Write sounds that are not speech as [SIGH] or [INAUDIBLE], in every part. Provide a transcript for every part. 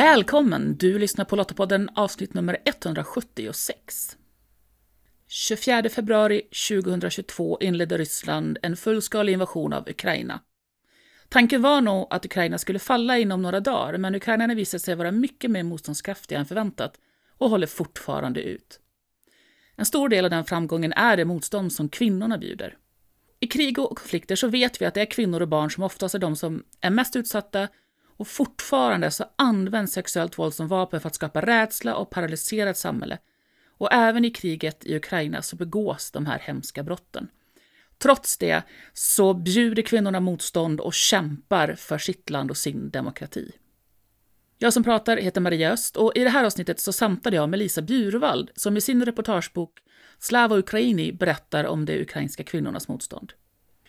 Välkommen! Du lyssnar på Lottapodden avsnitt nummer 176. 24 februari 2022 inledde Ryssland en fullskalig invasion av Ukraina. Tanken var nog att Ukraina skulle falla inom några dagar, men ukrainarna visade sig vara mycket mer motståndskraftiga än förväntat och håller fortfarande ut. En stor del av den framgången är det motstånd som kvinnorna bjuder. I krig och konflikter så vet vi att det är kvinnor och barn som oftast är de som är mest utsatta och fortfarande så används sexuellt våld som vapen för att skapa rädsla och paralysera ett samhälle. Och även i kriget i Ukraina så begås de här hemska brotten. Trots det så bjuder kvinnorna motstånd och kämpar för sitt land och sin demokrati. Jag som pratar heter Maria Öst och i det här avsnittet så samtalade jag med Lisa Bjurvald som i sin reportagebok Slava Ukraini berättar om de ukrainska kvinnornas motstånd.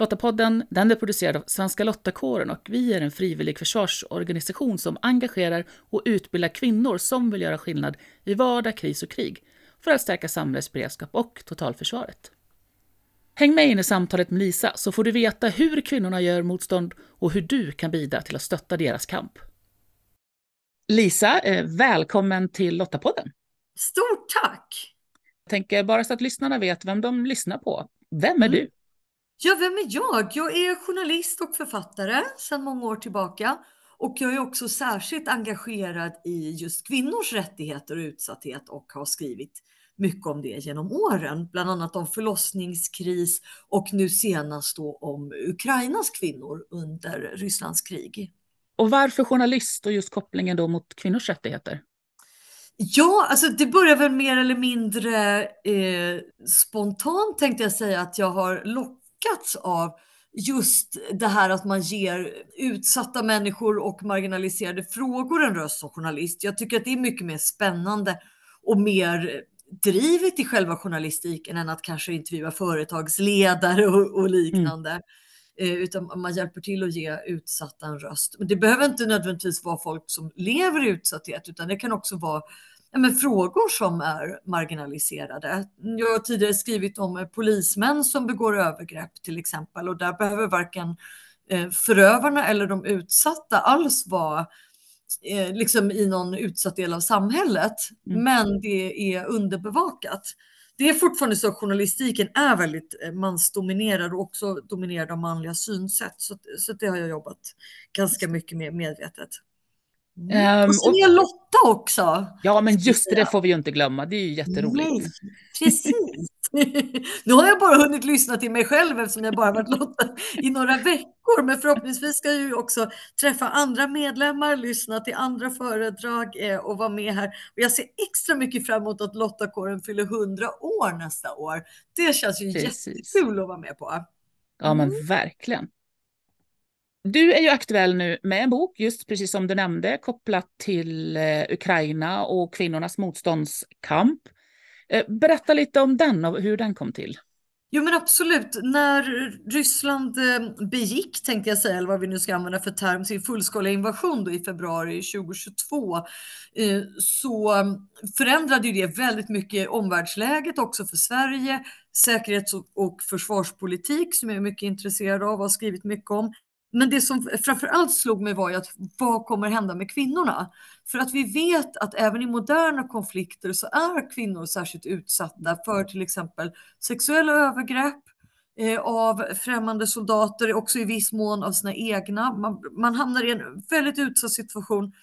Lottapodden den är producerad av Svenska Lottakåren och vi är en frivillig försvarsorganisation som engagerar och utbildar kvinnor som vill göra skillnad i vardag, kris och krig för att stärka samhällets beredskap och totalförsvaret. Häng med in i samtalet med Lisa så får du veta hur kvinnorna gör motstånd och hur du kan bidra till att stötta deras kamp. Lisa, eh, välkommen till Lottapodden. Stort tack! Jag tänker bara så att lyssnarna vet vem de lyssnar på. Vem är mm. du? Ja, vem är jag? Jag är journalist och författare sedan många år tillbaka. Och jag är också särskilt engagerad i just kvinnors rättigheter och utsatthet och har skrivit mycket om det genom åren, bland annat om förlossningskris och nu senast då om Ukrainas kvinnor under Rysslands krig. Och varför journalist och just kopplingen då mot kvinnors rättigheter? Ja, alltså det börjar väl mer eller mindre eh, spontant tänkte jag säga att jag har lockats av just det här att man ger utsatta människor och marginaliserade frågor en röst som journalist. Jag tycker att det är mycket mer spännande och mer drivet i själva journalistiken än att kanske intervjua företagsledare och, och liknande. Mm. Eh, utan man hjälper till att ge utsatta en röst. Men det behöver inte nödvändigtvis vara folk som lever i utsatthet, utan det kan också vara men frågor som är marginaliserade. Jag har tidigare skrivit om polismän som begår övergrepp till exempel och där behöver varken eh, förövarna eller de utsatta alls vara eh, liksom i någon utsatt del av samhället. Mm. Men det är underbevakat det är fortfarande så att journalistiken är väldigt eh, mansdominerad och också dominerad av manliga synsätt. Så, så det har jag jobbat ganska mycket med medvetet. Mm. Um, och sen är Lotta också. Ja, men just det, det får vi ju inte glömma. Det är ju jätteroligt. Nej, precis. [LAUGHS] nu har jag bara hunnit lyssna till mig själv eftersom jag bara varit Lotta i några veckor. Men förhoppningsvis ska jag ju också träffa andra medlemmar, lyssna till andra föredrag eh, och vara med här. Och jag ser extra mycket fram emot att Lottakåren fyller 100 år nästa år. Det känns ju Precis. jättekul att vara med på. Ja, men mm. verkligen. Du är ju aktuell nu med en bok, just precis som du nämnde, kopplat till eh, Ukraina och kvinnornas motståndskamp. Eh, berätta lite om den och hur den kom till. Jo men absolut. När Ryssland eh, begick, tänkte jag säga, eller vad vi nu ska använda för term, sin fullskaliga invasion då i februari 2022, så förändrade ju det väldigt mycket omvärldsläget också för Sverige, säkerhets och försvarspolitik som jag är mycket intresserad av och har skrivit mycket om. Men det som framförallt slog mig var ju att vad kommer hända med kvinnorna? För att vi vet att även i moderna konflikter så är kvinnor särskilt utsatta för till exempel sexuella övergrepp eh, av främmande soldater, också i viss mån av sina egna. Man, man hamnar i en väldigt utsatt situation.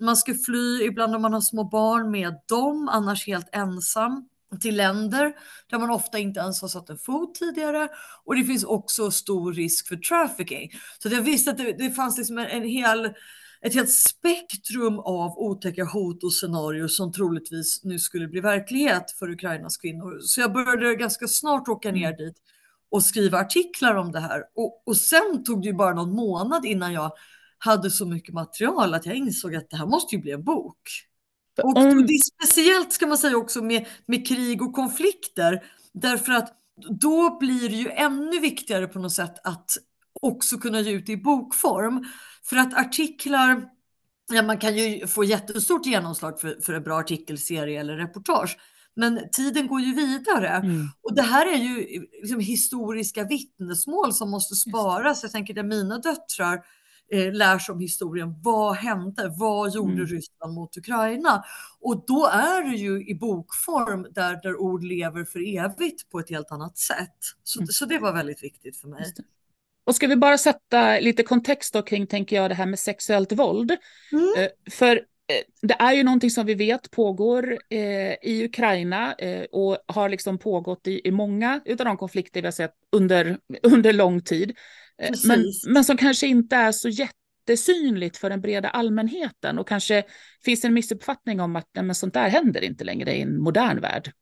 Man ska fly, ibland om man har små barn med dem, annars helt ensam till länder där man ofta inte ens har satt en fot tidigare. Och det finns också stor risk för trafficking. Så jag visste att det, det fanns liksom en, en hel, ett helt spektrum av otäcka hot och scenarier som troligtvis nu skulle bli verklighet för Ukrainas kvinnor. Så jag började ganska snart åka ner mm. dit och skriva artiklar om det här. Och, och sen tog det ju bara någon månad innan jag hade så mycket material att jag insåg att det här måste ju bli en bok. Och om... det är speciellt ska man säga också med, med krig och konflikter. Därför att då blir det ju ännu viktigare på något sätt att också kunna ge ut det i bokform. För att artiklar, ja man kan ju få jättestort genomslag för, för en bra artikelserie eller reportage. Men tiden går ju vidare. Mm. Och det här är ju liksom historiska vittnesmål som måste sparas. Jag tänker att mina döttrar eh, lär sig om historien. Vad hände? Vad gjorde mm. Ryssland mot Ukraina? Och då är det ju i bokform där, där ord lever för evigt på ett helt annat sätt. Så, mm. så det var väldigt viktigt för mig. Och ska vi bara sätta lite kontext då kring, tänker jag, det här med sexuellt våld. Mm. Eh, för eh, det är ju någonting som vi vet pågår eh, i Ukraina eh, och har liksom pågått i, i många av de konflikter vi har sett under, under lång tid. Men, men som kanske inte är så jättesynligt för den breda allmänheten och kanske finns en missuppfattning om att men sånt där händer inte längre i en modern värld.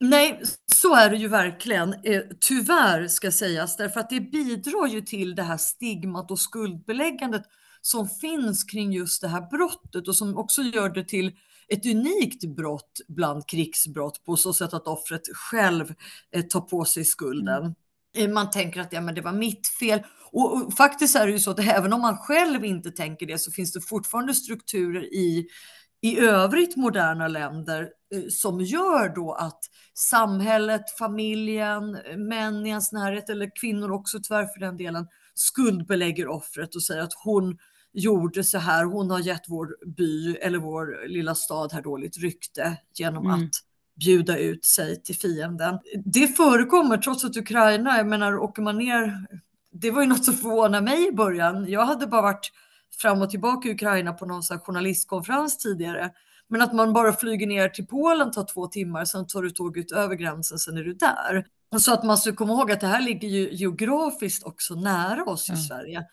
Nej, så är det ju verkligen. Eh, tyvärr ska sägas, därför att det bidrar ju till det här stigmat och skuldbeläggandet som finns kring just det här brottet och som också gör det till ett unikt brott bland krigsbrott på så sätt att offret själv eh, tar på sig skulden. Eh, man tänker att ja, men det var mitt fel. Och, och, faktiskt är det ju så att även om man själv inte tänker det så finns det fortfarande strukturer i, i övrigt moderna länder eh, som gör då att samhället, familjen, män i ens närhet eller kvinnor också tyvärr för den delen skuldbelägger offret och säger att hon gjorde så här, hon har gett vår by eller vår lilla stad här dåligt rykte genom mm. att bjuda ut sig till fienden. Det förekommer trots att Ukraina, jag menar åker man ner, det var ju något som förvånade mig i början. Jag hade bara varit fram och tillbaka i Ukraina på någon sån journalistkonferens tidigare. Men att man bara flyger ner till Polen tar två timmar, sen tar du tåget över gränsen, sen är du där. Så att man ska komma ihåg att det här ligger ju geografiskt också nära oss i mm. Sverige.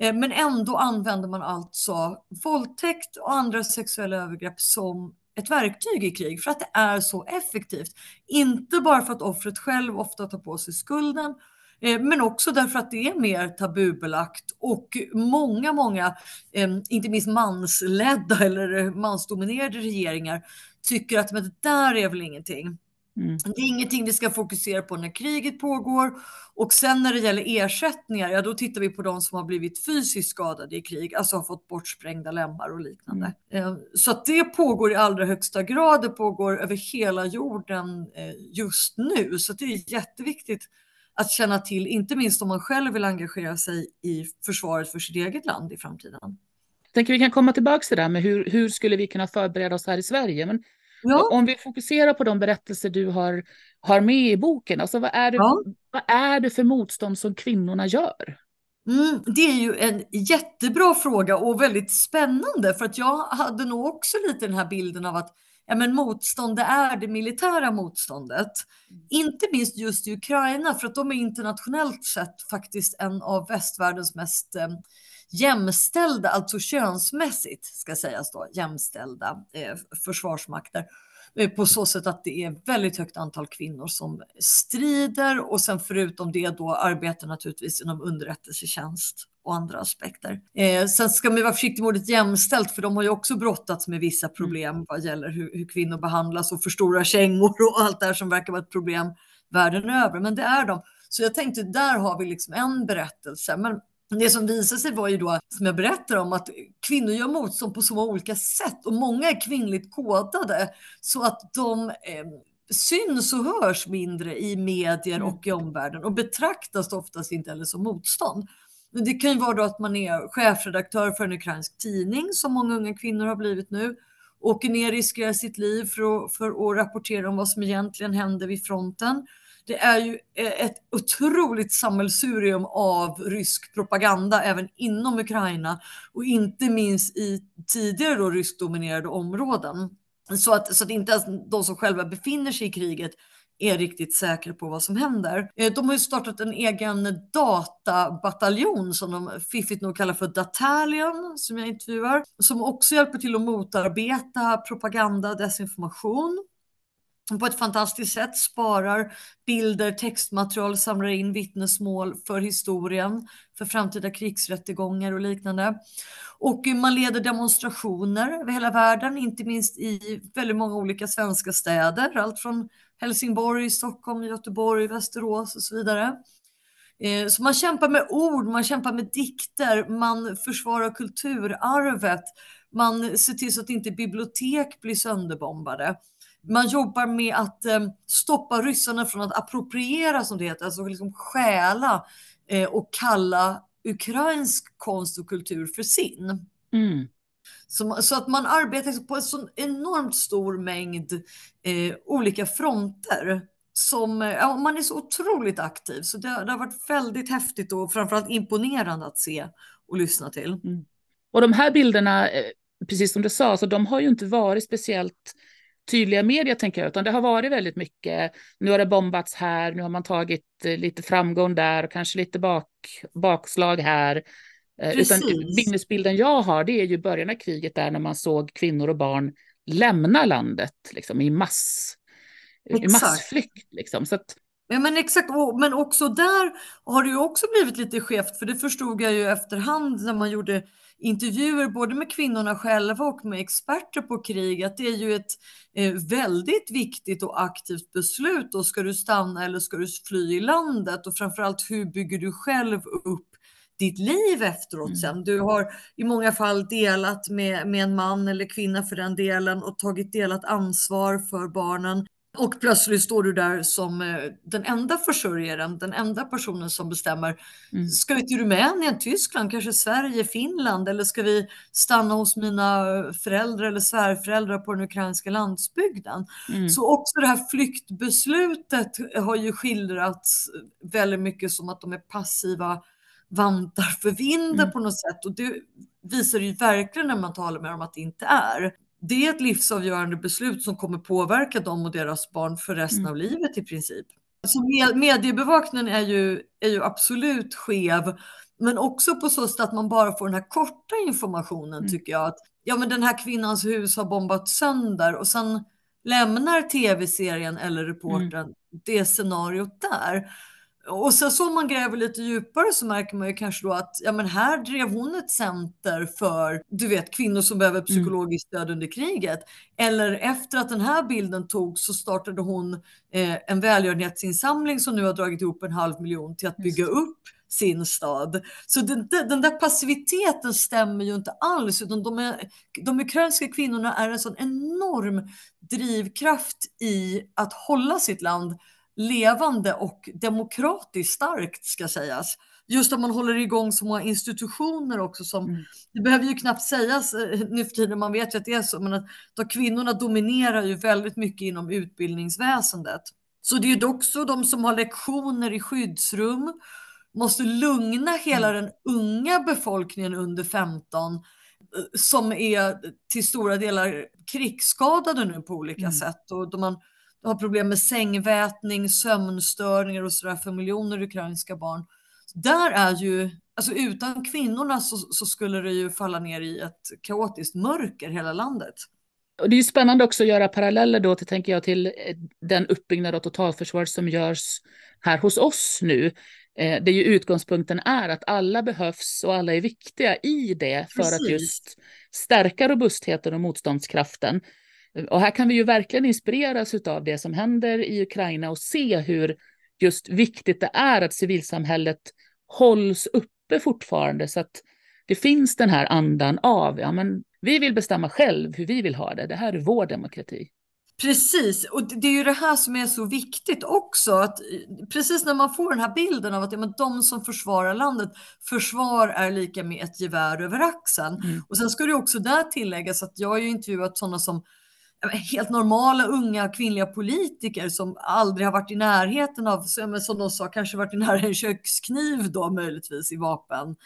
Eh, men ändå använder man alltså våldtäkt och andra sexuella övergrepp som ett verktyg i krig för att det är så effektivt. Inte bara för att offret själv ofta tar på sig skulden, eh, men också därför att det är mer tabubelagt och många, många, eh, inte minst mansledda eller mansdominerade regeringar tycker att men det där är väl ingenting. Mm. Det är ingenting vi ska fokusera på när kriget pågår. Och sen när det gäller ersättningar, ja då tittar vi på de som har blivit fysiskt skadade i krig, alltså har fått bortsprängda lemmar och liknande. Mm. Eh, så att det pågår i allra högsta grad, det pågår över hela jorden eh, just nu. Så det är jätteviktigt att känna till, inte minst om man själv vill engagera sig i försvaret för sitt eget land i framtiden. Jag tänker vi kan komma tillbaka till det där med hur, hur skulle vi kunna förbereda oss här i Sverige. Men Ja. Om vi fokuserar på de berättelser du har, har med i boken, alltså vad, är det, ja. vad är det för motstånd som kvinnorna gör? Mm, det är ju en jättebra fråga och väldigt spännande för att jag hade nog också lite den här bilden av att ja, men motstånd det är det militära motståndet. Mm. Inte minst just i Ukraina för att de är internationellt sett faktiskt en av västvärldens mest eh, jämställda, alltså könsmässigt ska sägas då, jämställda eh, försvarsmakter eh, på så sätt att det är väldigt högt antal kvinnor som strider och sen förutom det då arbetar naturligtvis inom underrättelsetjänst och andra aspekter. Eh, sen ska man vara försiktig med ordet jämställt för de har ju också brottats med vissa problem mm. vad gäller hur, hur kvinnor behandlas och för stora kängor och allt det här som verkar vara ett problem världen över. Men det är de. Så jag tänkte där har vi liksom en berättelse. Men det som visade sig var ju då, som jag berättar om, att kvinnor gör motstånd på så många olika sätt och många är kvinnligt kodade så att de eh, syns och hörs mindre i medier mm. och i omvärlden och betraktas oftast inte heller som motstånd. Men det kan ju vara då att man är chefredaktör för en ukrainsk tidning som många unga kvinnor har blivit nu, åker ner, riskerar sitt liv för att, för att rapportera om vad som egentligen händer vid fronten det är ju eh, ett otroligt sammelsurium av rysk propaganda även inom Ukraina och inte minst i tidigare då ryskdominerade områden. Så att, så att inte ens de som själva befinner sig i kriget är riktigt säkra på vad som händer. Eh, de har ju startat en egen databataljon som de fiffigt nog kallar för Datalion, som jag intervjuar, som också hjälper till att motarbeta propaganda, desinformation på ett fantastiskt sätt sparar bilder, textmaterial, samlar in vittnesmål för historien, för framtida krigsrättegångar och liknande. Och man leder demonstrationer över hela världen, inte minst i väldigt många olika svenska städer, allt från Helsingborg, Stockholm, Göteborg, Västerås och så vidare. Eh, så man kämpar med ord, man kämpar med dikter, man försvarar kulturarvet, man ser till så att inte bibliotek blir sönderbombade. Man jobbar med att eh, stoppa ryssarna från att appropriera som det heter, alltså liksom stjäla eh, och kalla ukrainsk konst och kultur för sin. Mm. Så, så, att man arbetar på en så enormt stor mängd eh, olika fronter. Som, ja, man är så otroligt aktiv, så det, det, har varit väldigt häftigt och framförallt imponerande att se och lyssna till. Mm. Och de här bilderna, eh, precis som du sa, så de har ju inte varit speciellt tydliga media, tänker jag, utan det har varit väldigt mycket. Nu har det bombats här, nu har man tagit eh, lite framgång där och kanske lite bak, bakslag här. Eh, Precis. Utan minnesbilden jag har, det är ju början av kriget där när man såg kvinnor och barn lämna landet liksom, i, mass, i massflykt. Liksom. Så att, Ja, men exakt, men också där har det ju också blivit lite skevt, för det förstod jag ju efterhand när man gjorde intervjuer både med kvinnorna själva och med experter på krig att det är ju ett eh, väldigt viktigt och aktivt beslut. Och ska du stanna eller ska du fly i landet? Och framförallt hur bygger du själv upp ditt liv efteråt mm. sen. Du har i många fall delat med, med en man eller kvinna för den delen och tagit delat ansvar för barnen. Och plötsligt står du där som eh, den enda försörjaren, den enda personen som bestämmer. Mm. Ska vi till Rumänien, Tyskland, kanske Sverige, Finland eller ska vi stanna hos mina föräldrar eller svärföräldrar på den ukrainska landsbygden? Mm. Så också det här flyktbeslutet har ju skildrats väldigt mycket som att de är passiva vantar för vinden mm. på något sätt och det visar ju verkligen när man talar med dem att det inte är det är ett livsavgörande beslut som kommer påverka dem och deras barn för resten mm. av livet i princip. Så med, mediebevakningen är ju, är ju absolut skev, men också på så sätt att man bara får den här korta informationen mm. tycker jag. Att ja, men den här kvinnans hus har bombats sönder och sen lämnar tv-serien eller reportern mm. det scenariot där. Och sen så om man gräver lite djupare så märker man ju kanske då att ja, men här drev hon ett center för du vet kvinnor som behöver mm. psykologiskt stöd under kriget. Eller efter att den här bilden togs så startade hon eh, en välgörenhetsinsamling som nu har dragit ihop en halv miljon till att bygga upp sin stad. Så den, den där passiviteten stämmer ju inte alls, utan de, är, de ukrainska kvinnorna är en sån enorm drivkraft i att hålla sitt land levande och demokratiskt starkt ska sägas. Just att man håller igång så många institutioner också som, mm. det behöver ju knappt sägas eh, nu för tiden, man vet ju att det är så, men att de kvinnorna dominerar ju väldigt mycket inom utbildningsväsendet. Så det är ju också de som har lektioner i skyddsrum, måste lugna hela mm. den unga befolkningen under 15 eh, som är till stora delar krigsskadade nu på olika mm. sätt. Och då man har problem med sängvätning, sömnstörningar och sådär för miljoner ukrainska barn. Där är ju, alltså utan kvinnorna så, så, skulle det ju falla ner i ett kaotiskt mörker hela landet. Och det är ju spännande också att göra paralleller då till, tänker jag, till eh, den uppbyggnad av totalförsvaret som görs här hos oss nu. Eh, där ju utgångspunkten är att alla behövs och alla är viktiga i det för Precis. att just stärka robustheten och motståndskraften. Och här kan vi ju verkligen inspireras av det som händer i Ukraina och se hur just viktigt det är att civilsamhället hålls uppe fortfarande så att det finns den här andan av, ja men vi vill bestämma själv hur vi vill ha det, det här är vår demokrati. Precis, och det är ju det här som är så viktigt också. Att precis när man får den här bilden av att ja, men de som försvarar landet, försvar är lika med ett gevär över axeln. Mm. Och sen ska det också där tilläggas att jag har ju intervjuat sådana som helt normala unga kvinnliga politiker som aldrig har varit i närheten av, som de sa, kanske varit i närheten en kökskniv då möjligtvis i vapen.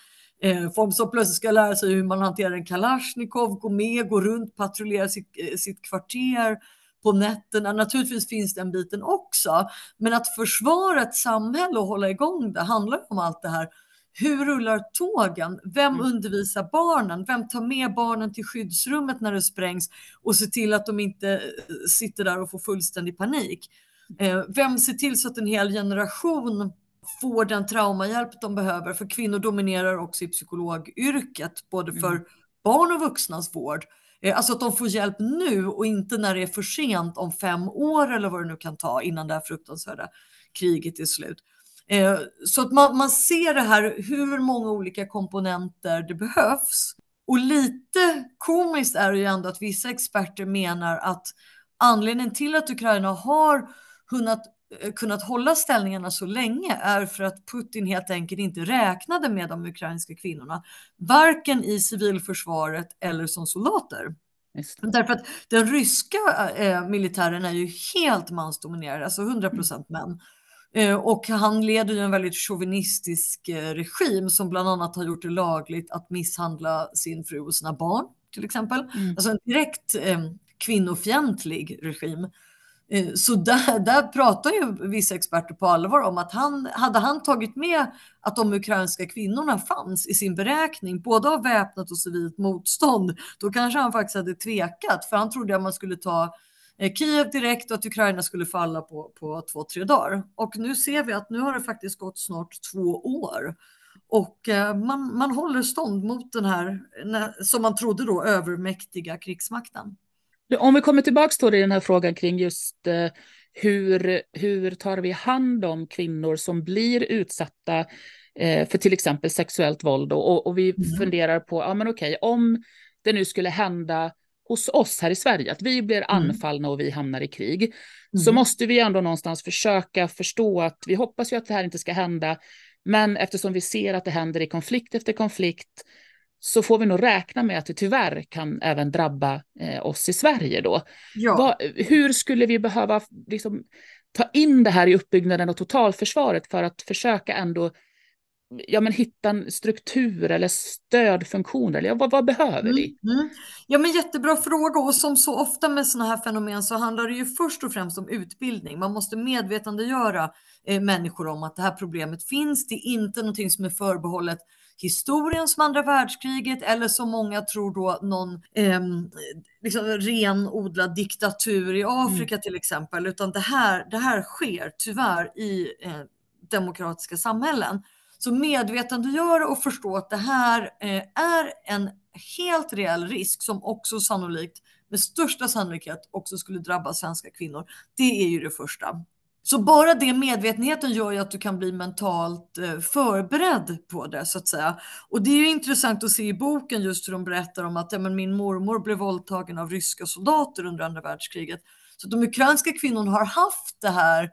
Eh, folk som plötsligt ska lära sig hur man hanterar en kalasjnikov, gå med, gå runt, patrullera sitt, eh, sitt kvarter på nätterna. Naturligtvis finns den biten också, men att försvara ett samhälle och hålla igång det handlar om allt det här hur rullar tågen? Vem mm. undervisar barnen? Vem tar med barnen till skyddsrummet när det sprängs och ser till att de inte eh, sitter där och får fullständig panik? Eh, vem ser till så att en hel generation får den traumahjälp de behöver? För kvinnor dominerar också i psykologyrket, både för mm. barn och vuxnas vård. Eh, alltså att de får hjälp nu och inte när det är för sent om fem år eller vad det nu kan ta innan det här fruktansvärda kriget är slut. Eh, så att man, man ser det här, hur många olika komponenter det behövs. Och lite komiskt är det ju ändå att vissa experter menar att anledningen till att Ukraina har hunnit, eh, kunnat hålla ställningarna så länge är för att Putin helt enkelt inte räknade med de ukrainska kvinnorna, varken i civilförsvaret eller som soldater. Därför att den ryska eh, militären är ju helt mansdominerad, alltså 100% män. Eh, och han leder ju en väldigt chauvinistisk eh, regim som bland annat har gjort det lagligt att misshandla sin fru och sina barn till exempel. Mm. Alltså en direkt eh, kvinnofientlig regim. Eh, så där, där pratar ju vissa experter på allvar om att han, hade han tagit med att de ukrainska kvinnorna fanns i sin beräkning, både av väpnat och civilt motstånd, då kanske han faktiskt hade tvekat, för han trodde att man skulle ta Kiev direkt och att Ukraina skulle falla på, på två, tre dagar. Och nu ser vi att nu har det faktiskt gått snart två år. Och eh, man, man håller stånd mot den här, som man trodde då, övermäktiga krigsmakten. Om vi kommer tillbaka till den här frågan kring just eh, hur, hur tar vi hand om kvinnor som blir utsatta eh, för till exempel sexuellt våld och, och vi mm. funderar på, ja men okej, om det nu skulle hända hos oss här i Sverige, att vi blir mm. anfallna och vi hamnar i krig, mm. så måste vi ändå någonstans försöka förstå att vi hoppas ju att det här inte ska hända, men eftersom vi ser att det händer i konflikt efter konflikt så får vi nog räkna med att det tyvärr kan även drabba eh, oss i Sverige då. Ja. Vad, hur skulle vi behöva liksom, ta in det här i uppbyggnaden av totalförsvaret för att försöka ändå ja, men hitta en struktur eller stödfunktioner? Eller, vad, vad behöver vi? Mm, mm. Ja, men jättebra fråga och som så ofta med sådana här fenomen så handlar det ju först och främst om utbildning. Man måste medvetandegöra eh, människor om att det här problemet finns. Det är inte någonting som är förbehållet historien som andra världskriget eller som många tror då någon eh, liksom renodlad diktatur i Afrika mm. till exempel, utan det här, det här sker tyvärr i eh, demokratiska samhällen. Så medvetandegöra och förstå att det här eh, är en helt reell risk som också sannolikt med största sannolikhet också skulle drabba svenska kvinnor. Det är ju det första. Så bara det medvetenheten gör ju att du kan bli mentalt eh, förberedd på det så att säga. Och det är ju intressant att se i boken just hur de berättar om att ja, men min mormor blev våldtagen av ryska soldater under andra världskriget. Så de ukrainska kvinnorna har haft det här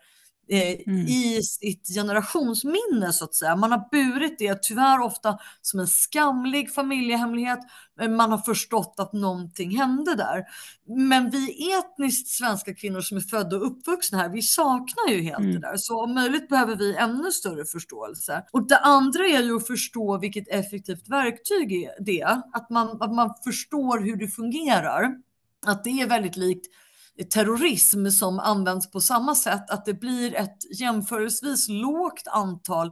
mm. i sitt generationsminne så att säga. Man har burit det tyvärr ofta som en skamlig familjehemlighet. Men man har förstått att någonting hände där. Men vi etniskt svenska kvinnor som är födda och uppvuxna här, vi saknar ju helt mm. det där. Så om möjligt behöver vi ännu större förståelse. Och det andra är ju att förstå vilket effektivt verktyg det är. Att man, att man förstår hur det fungerar. Att det är väldigt likt terrorism som används på samma sätt, att det blir ett jämförelsevis lågt antal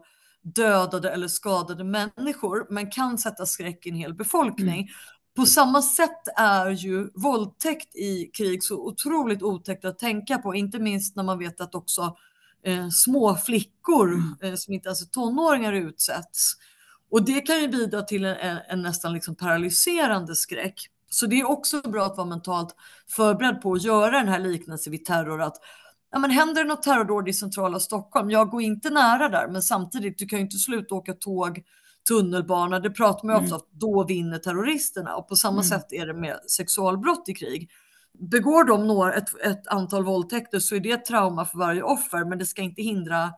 dödade eller skadade människor, men kan sätta skräck i en hel befolkning. Mm. På samma sätt är ju våldtäkt i krig så otroligt otäckt att tänka på, inte minst när man vet att också eh, små flickor mm. eh, som inte ens är tonåringar utsätts. Och det kan ju bidra till en, en nästan liksom paralyserande skräck. Så det är också bra att vara mentalt förberedd på att göra den här liknelsen vid terror. Att ja, men händer det något terrordåd i centrala Stockholm, jag går inte nära där, men samtidigt, du kan ju inte sluta åka tåg, tunnelbana, det pratar man ju mm. ofta om, då vinner terroristerna. Och på samma mm. sätt är det med sexualbrott i krig. Begår de några, ett, ett antal våldtäkter så är det ett trauma för varje offer, men det ska inte hindra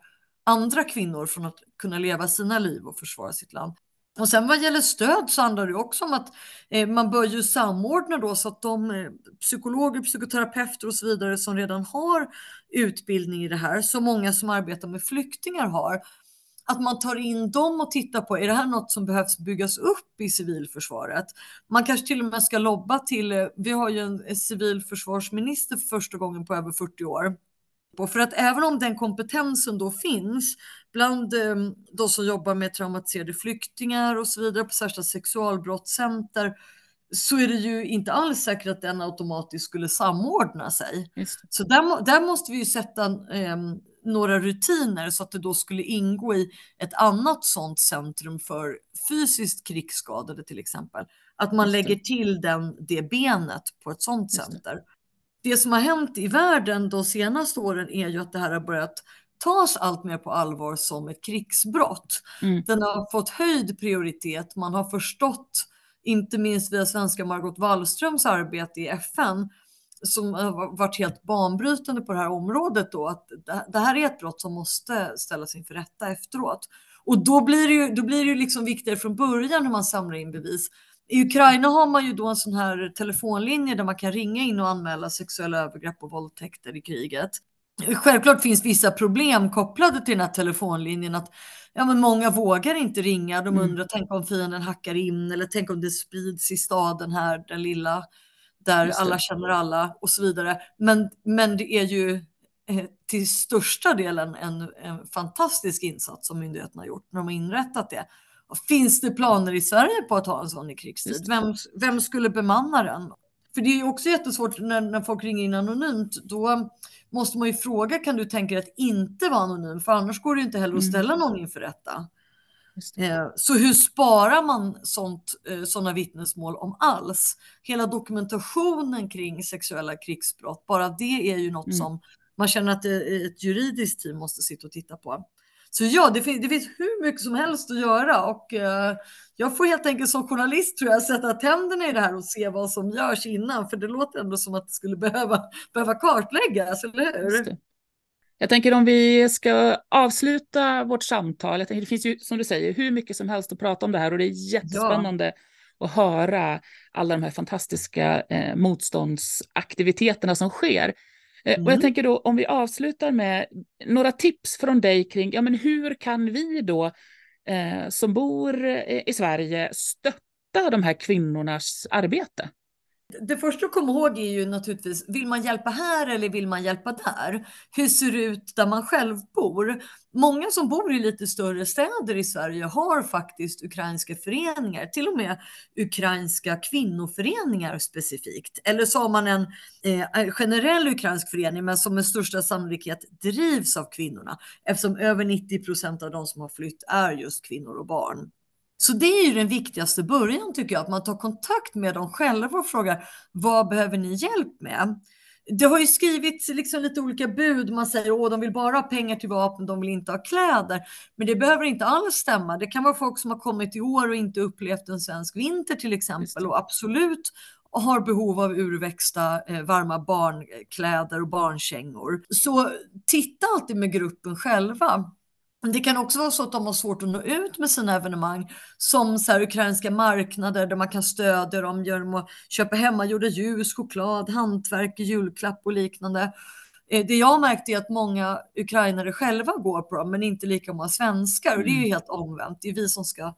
andra kvinnor från att kunna leva sina liv och försvara sitt land. Och sen vad gäller stöd så handlar det också om att eh, man bör ju samordna då så att de eh, psykologer, psykoterapeuter och så vidare som redan har utbildning i det här, så många som arbetar med flyktingar har, att man tar in dem och tittar på, är det här något som behövs byggas upp i civilförsvaret? Man kanske till och med ska lobba till, eh, vi har ju en civilförsvarsminister för första gången på över 40 år, på. För att även om den kompetensen då finns bland eh, de som jobbar med traumatiserade flyktingar och så vidare på särskilda sexualbrottscenter så är det ju inte alls säkert att den automatiskt skulle samordna sig. Så där, där, måste vi ju sätta eh, några rutiner så att det då skulle ingå i ett annat sådant centrum för fysiskt krigsskadade till exempel. Att man lägger till den, det benet på ett sådant center det som har hänt i världen de senaste åren är ju att det här har börjat tas allt mer på allvar som ett krigsbrott. Mm. Den har fått höjd prioritet. Man har förstått, inte minst via svenska Margot Wallströms arbete i FN, som har varit helt banbrytande på det här området då, att det här är ett brott som måste ställas inför rätta efteråt. Och då blir det ju, då blir det ju liksom viktigare från början hur man samlar in bevis. I Ukraina har man ju då en sån här telefonlinje där man kan ringa in och anmäla sexuella övergrepp och våldtäkter i kriget. Självklart finns vissa problem kopplade till den här telefonlinjen. Att, ja, men många vågar inte ringa. De mm. undrar, mm. tänk om fienden hackar in eller tänk om det sprids i staden här, den lilla, där alla känner alla och så vidare. Men, men det är ju eh, till största delen en, en fantastisk insats som myndigheterna har gjort när de har inrättat det. Finns det planer i Sverige på att ha en sån i krigstid? Vem, vem skulle bemanna den? För det är också jättesvårt när, när folk ringer in anonymt. Då måste man ju fråga, kan du tänka dig att inte vara anonym? För annars går det inte heller att mm. ställa någon inför rätta. Eh, så hur sparar man sånt, eh, sådana vittnesmål om alls? Hela dokumentationen kring sexuella krigsbrott, bara det är ju något mm. som man känner att ett juridiskt team måste sitta och titta på. Så ja, det finns, det finns hur mycket som helst att göra och eh, jag får helt enkelt som journalist tror jag sätta tänderna i det här och se vad som görs innan, för det låter ändå som att det skulle [LAUGHS] behöva, behöva kartläggas, eller hur? Jag tänker om vi ska avsluta vort samtal. Jag tänker, det finns ju som du säger hur mycket som helst att prata om det här och det är jättespännande ja. att höra alla de här fantastiska eh, motståndsaktiviteterna som sker. Mm. Och jag tänker då om vi avslutar med några tips från dig kring ja, men hur kan vi då eh, som bor eh, i Sverige stötta de här kvinnornas arbete? Det första att komma ihåg är ju naturligtvis, vill man hjälpa här eller vill man hjälpa där? Hur ser det ut där man själv bor? Många som bor i lite större städer i Sverige har faktiskt ukrainska föreningar, till och med ukrainska kvinnoföreningar specifikt. Eller så har man en eh, generell ukrainsk förening, men som med största sannolikhet drivs av kvinnorna, eftersom över 90 procent av de som har flytt är just kvinnor och barn. Så det är ju den viktigaste början tycker jag, att man tar kontakt med dem själva och frågar vad behöver ni hjälp med? Det har ju skrivits liksom lite olika bud. Man säger att de vill bara ha pengar till vapen, de vill inte ha kläder. Men det behöver inte alls stämma. Det kan vara folk som har kommit i år och inte upplevt en svensk vinter till exempel och absolut har behov av urväxta eh, varma barnkläder och barnkängor. Så titta alltid med gruppen själva. Det kan också vara så att de har svårt att nå ut med sina evenemang som så här, ukrainska marknader där man kan stödja dem genom att köpa hemmagjorda ljus, choklad, hantverk, julklapp och liknande. Eh, det jag märkt är att många ukrainare själva går på dem men inte lika många svenskar och det är ju mm. helt omvänt. Det är vi som ska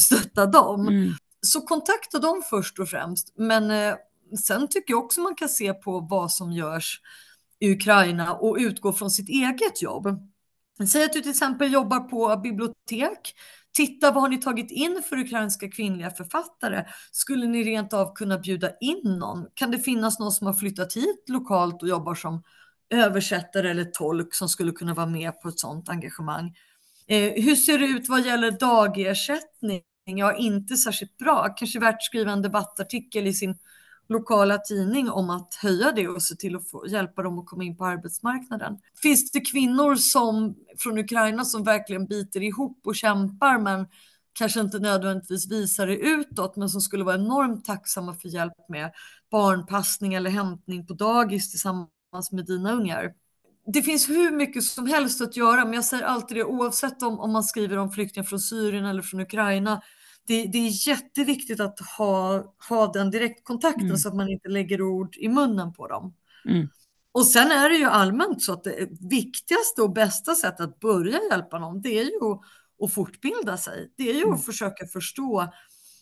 stötta dem. Mm. Så kontakta dem först och främst. Men eh, sen tycker jag också man kan se på vad som görs i Ukraina och utgå från sitt eget jobb. Säg att du till exempel jobbar på bibliotek. Titta vad har ni tagit in för ukrainska kvinnliga författare? Skulle ni rent av kunna bjuda in någon? Kan det finnas någon som har flyttat hit lokalt och jobbar som översättare eller tolk som skulle kunna vara med på ett sådant engagemang? Eh, hur ser det ut vad gäller dagersättning? Ja, inte särskilt bra. Kanske värt att skriva en debattartikel i sin lokala tidning om att höja det och se till att få, hjälpa dem att komma in på arbetsmarknaden. Finns det kvinnor som, från Ukraina som verkligen biter ihop och kämpar men kanske inte nödvändigtvis visar det utåt men som skulle vara enormt tacksamma för hjälp med barnpassning eller hämtning på dagis tillsammans med dina ungar. Det finns hur mycket som helst att göra men jag säger alltid det oavsett om, om man skriver om flyktingar från Syrien eller från Ukraina det, det, är jätteviktigt att ha, ha den direktkontakten mm. så att man inte lägger ord i munnen på dem. Mm. Och sen är det ju allmänt så att det viktigaste och bästa sättet att börja hjälpa någon, det är ju att, fortbilda sig. Det är ju mm. att försöka förstå,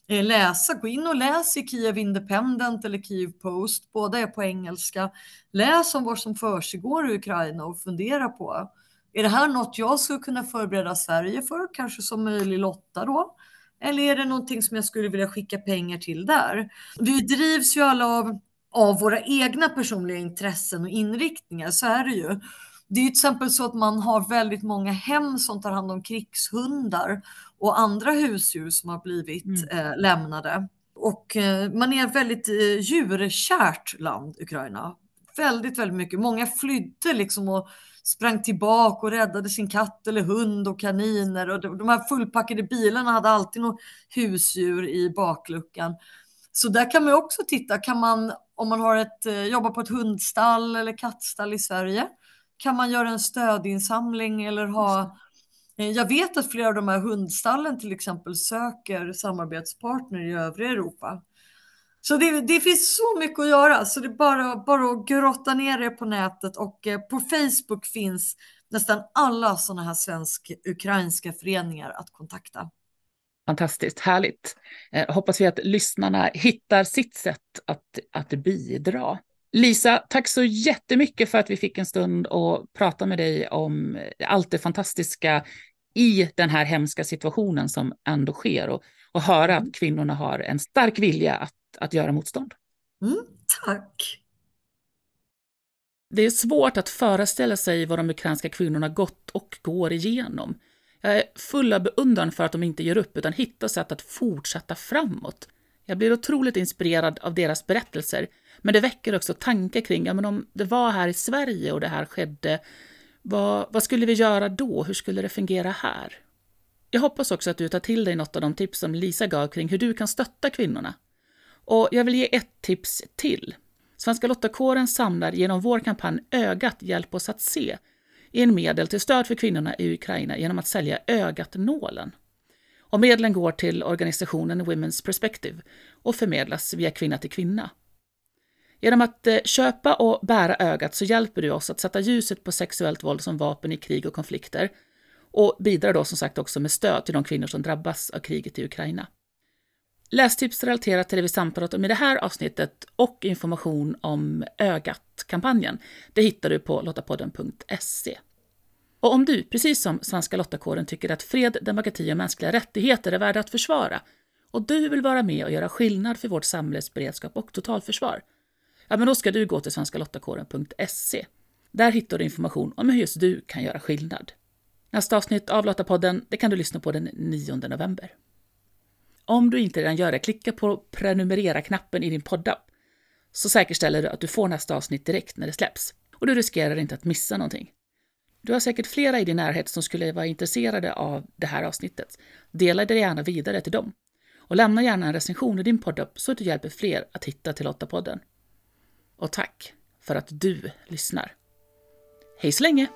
eh, läsa, gå in och läs i Kiev Independent eller Kiev Post, båda är på engelska. Läs om vad som försiggår i Ukraina och fundera på, är det här något jag skulle kunna förbereda Sverige för, kanske som möjlig Lotta då? Eller är det någonting som jag skulle vilja skicka pengar till där? Vi drivs ju alla av, av våra egna personliga intressen och inriktningar, så är det ju. Det är till exempel så att man har väldigt många hem som tar hand om krigshundar och andra husdjur som har blivit mm. eh, lämnade. Och eh, man är ett väldigt eh, djurkärt land, Ukraina. Väldigt, väldigt mycket. Många flydde liksom och sprang tillbaka och räddade sin katt eller hund och kaniner. Och de här fullpackade bilarna hade alltid något husdjur i bakluckan. Så där kan man också titta, kan man, om man har ett, eh, jobbar på ett hundstall eller kattstall i Sverige, kan man göra en stödinsamling eller ha eh, jag vet att flera av de här hundstallen till exempel söker samarbetspartner i övriga Europa. Så det, det, finns så mycket att göra, så det är bara, bara att grotta ner det på nätet och eh, på Facebook finns nästan alla sådana här svensk-ukrainska föreningar att kontakta. Fantastiskt, härligt. Eh, hoppas vi att lyssnarna hittar sitt sätt att, att bidra. Lisa, tack så jättemycket för att vi fick en stund och prata med dig om allt det fantastiska i den här hemska situationen som ändå sker och, och höra mm. att kvinnorna har en stark vilja att, att göra motstånd. Mm, tack. Det är svårt att föreställa sig vad de ukrainska kvinnorna gått och går igenom. Jag är full av beundran för att de inte ger upp utan hittar sätt att fortsätta framåt. Jag blir otroligt inspirerad av deras berättelser, men det väcker också tankar kring, ja men om det var här i Sverige och det här skedde, vad, vad skulle vi göra då? Hur skulle det fungera här? Jag hoppas också att du tar till dig något av de tips som Lisa gav kring hur du kan stötta kvinnorna. Och jag vill ge ett tips till. Svenska Lottakåren samlar genom vår kampanj Ögat hjälp oss att se in medel till stöd för kvinnorna i Ukraina genom att sälja Ögat-nålen. Och medlen går till organisationen Women's Perspective och förmedlas via Kvinna till Kvinna. Genom att eh, köpa och bära ögat så hjälper du oss att sätta ljuset på sexuellt våld som vapen i krig och konflikter och bidrar då som sagt också med stöd till de kvinnor som drabbas av kriget i Ukraina. Lästips relaterat till det vi samtalat om i det här avsnittet och information om Ögat-kampanjen, det hittar du på lottapodden.se. Och om du, precis som Svenska Lottakåren, tycker att fred, demokrati och mänskliga rättigheter är värda att försvara och du vill vara med och göra skillnad för vårt samhälles beredskap och totalförsvar, ja, men då ska du gå till svenskalottakåren.se. Där hittar du information om hur just du kan göra skillnad. Nästa avsnitt av Lottapodden det kan du lyssna på den 9 november. Om du inte redan gör det, klicka på prenumerera-knappen i din poddapp så säkerställer du att du får nästa avsnitt direkt när det släpps och du riskerar inte att missa någonting. Du har säkert flera i din närhet som skulle vara intresserade av det här avsnittet. Dela det gärna vidare till dem. Och lämna gärna en recension i din poddapp så att du hjälper fler att hitta till Lottapodden. Och tack för att du lyssnar. Hej så länge!